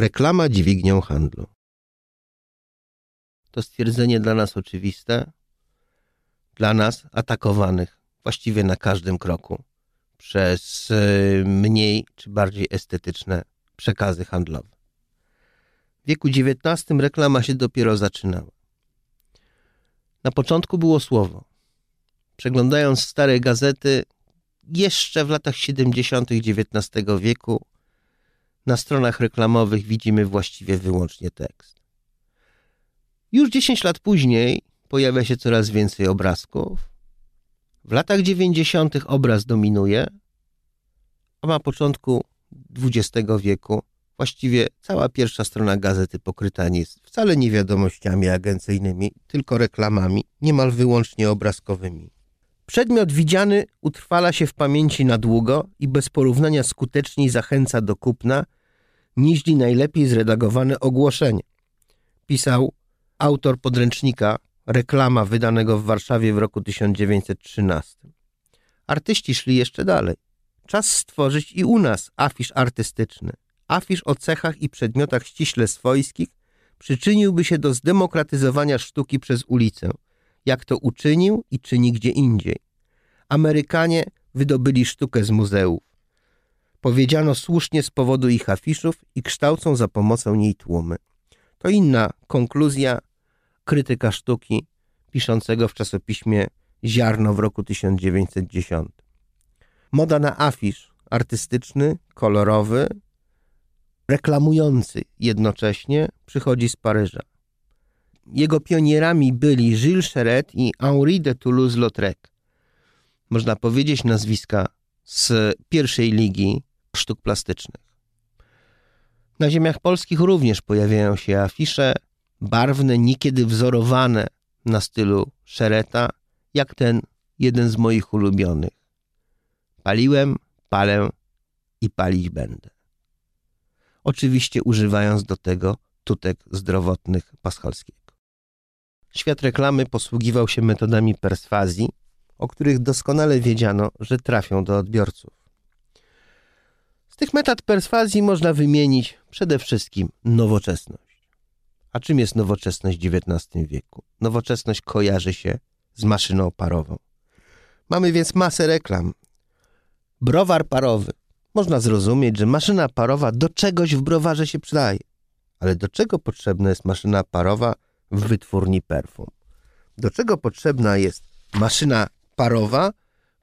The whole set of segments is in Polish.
Reklama dźwignią handlu. To stwierdzenie dla nas oczywiste, dla nas atakowanych właściwie na każdym kroku przez y, mniej czy bardziej estetyczne przekazy handlowe. W wieku XIX reklama się dopiero zaczynała. Na początku było słowo. Przeglądając stare gazety, jeszcze w latach 70. XIX wieku na stronach reklamowych widzimy właściwie wyłącznie tekst. Już 10 lat później pojawia się coraz więcej obrazków. W latach 90. obraz dominuje, a na początku XX wieku właściwie cała pierwsza strona gazety pokryta nie jest wcale nie wiadomościami agencyjnymi, tylko reklamami, niemal wyłącznie obrazkowymi. Przedmiot widziany utrwala się w pamięci na długo i bez porównania skuteczniej zachęca do kupna niż najlepiej zredagowane ogłoszenie. Pisał autor podręcznika Reklama wydanego w Warszawie w roku 1913. Artyści szli jeszcze dalej. Czas stworzyć i u nas afisz artystyczny. Afisz o cechach i przedmiotach ściśle swojskich przyczyniłby się do zdemokratyzowania sztuki przez ulicę, jak to uczynił i czyni gdzie indziej. Amerykanie wydobyli sztukę z muzeów. Powiedziano słusznie z powodu ich afiszów i kształcą za pomocą niej tłumy. To inna konkluzja krytyka sztuki piszącego w czasopiśmie Ziarno w roku 1910. Moda na afisz artystyczny, kolorowy, reklamujący jednocześnie przychodzi z Paryża. Jego pionierami byli Gilles Cheret i Henri de Toulouse-Lautrec. Można powiedzieć nazwiska z pierwszej ligi sztuk plastycznych. Na ziemiach polskich również pojawiają się afisze barwne, niekiedy wzorowane na stylu Szereta, jak ten jeden z moich ulubionych. Paliłem, palę i palić będę. Oczywiście używając do tego tutek zdrowotnych Paschalskiego. Świat reklamy posługiwał się metodami perswazji, o których doskonale wiedziano, że trafią do odbiorców. Z tych metod perswazji można wymienić przede wszystkim nowoczesność. A czym jest nowoczesność w XIX wieku? Nowoczesność kojarzy się z maszyną parową. Mamy więc masę reklam. Browar parowy. Można zrozumieć, że maszyna parowa do czegoś w browarze się przydaje. Ale do czego potrzebna jest maszyna parowa w wytwórni perfum? Do czego potrzebna jest maszyna parowa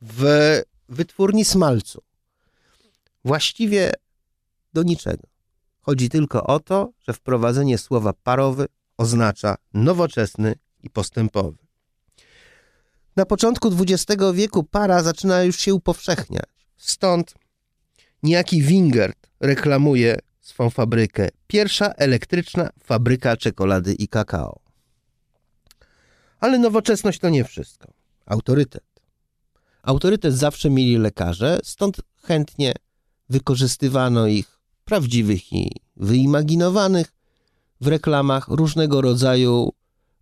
w wytwórni smalcu? Właściwie do niczego. Chodzi tylko o to, że wprowadzenie słowa parowy oznacza nowoczesny i postępowy. Na początku XX wieku para zaczyna już się upowszechniać. Stąd niejaki Wingert reklamuje swą fabrykę. Pierwsza elektryczna fabryka czekolady i kakao. Ale nowoczesność to nie wszystko. Autorytet. Autorytet zawsze mieli lekarze, stąd chętnie wykorzystywano ich prawdziwych i wyimaginowanych w reklamach różnego rodzaju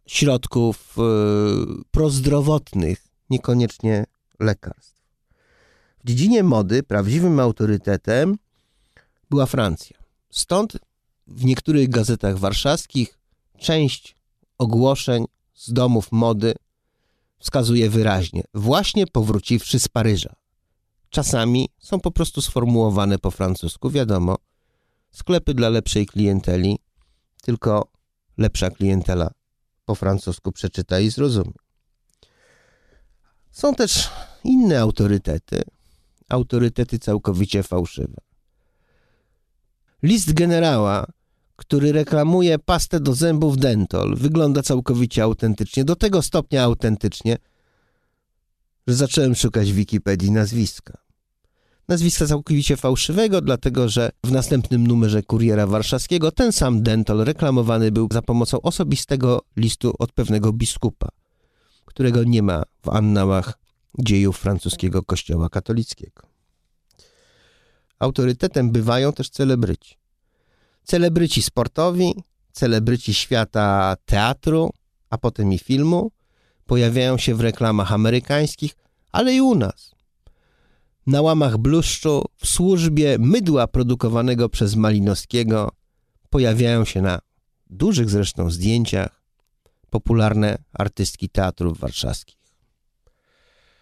środków yy, prozdrowotnych, niekoniecznie lekarstw. W dziedzinie mody prawdziwym autorytetem była Francja. Stąd w niektórych gazetach warszawskich część ogłoszeń z domów mody wskazuje wyraźnie, właśnie powróciwszy z Paryża. Czasami są po prostu sformułowane po francusku, wiadomo, sklepy dla lepszej klienteli, tylko lepsza klientela po francusku przeczyta i zrozumie. Są też inne autorytety, autorytety całkowicie fałszywe. List generała, który reklamuje pastę do zębów Dentol, wygląda całkowicie autentycznie, do tego stopnia autentycznie, że zacząłem szukać w Wikipedii nazwiska nazwiska całkowicie fałszywego, dlatego że w następnym numerze Kuriera Warszawskiego ten sam Dentol reklamowany był za pomocą osobistego listu od pewnego biskupa, którego nie ma w annałach dziejów francuskiego kościoła katolickiego. Autorytetem bywają też celebryci. Celebryci sportowi, celebryci świata teatru, a potem i filmu, pojawiają się w reklamach amerykańskich, ale i u nas na łamach bluszczu w służbie mydła produkowanego przez Malinowskiego pojawiają się na dużych zresztą zdjęciach popularne artystki teatrów warszawskich.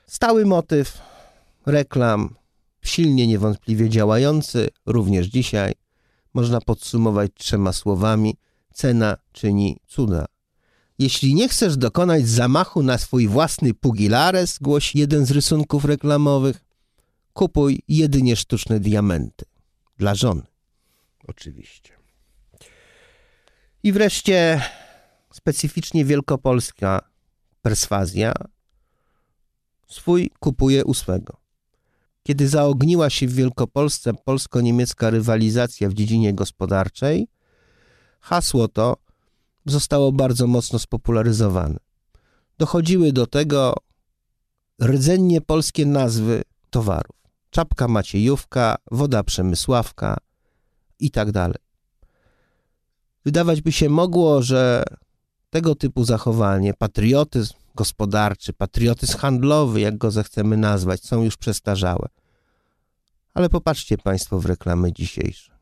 Stały motyw reklam, silnie niewątpliwie działający, również dzisiaj, można podsumować trzema słowami: cena czyni cuda. Jeśli nie chcesz dokonać zamachu na swój własny pugilares, głosi jeden z rysunków reklamowych, kupuj jedynie sztuczne diamenty. Dla żony. Oczywiście. I wreszcie specyficznie wielkopolska perswazja. Swój kupuje ósmego. Kiedy zaogniła się w Wielkopolsce polsko-niemiecka rywalizacja w dziedzinie gospodarczej, hasło to zostało bardzo mocno spopularyzowane. Dochodziły do tego rdzennie polskie nazwy towarów. Czapka Maciejówka, woda Przemysławka i tak dalej. Wydawać by się mogło, że tego typu zachowanie, patriotyzm gospodarczy, patriotyzm handlowy, jak go zechcemy nazwać, są już przestarzałe. Ale popatrzcie Państwo w reklamy dzisiejsze.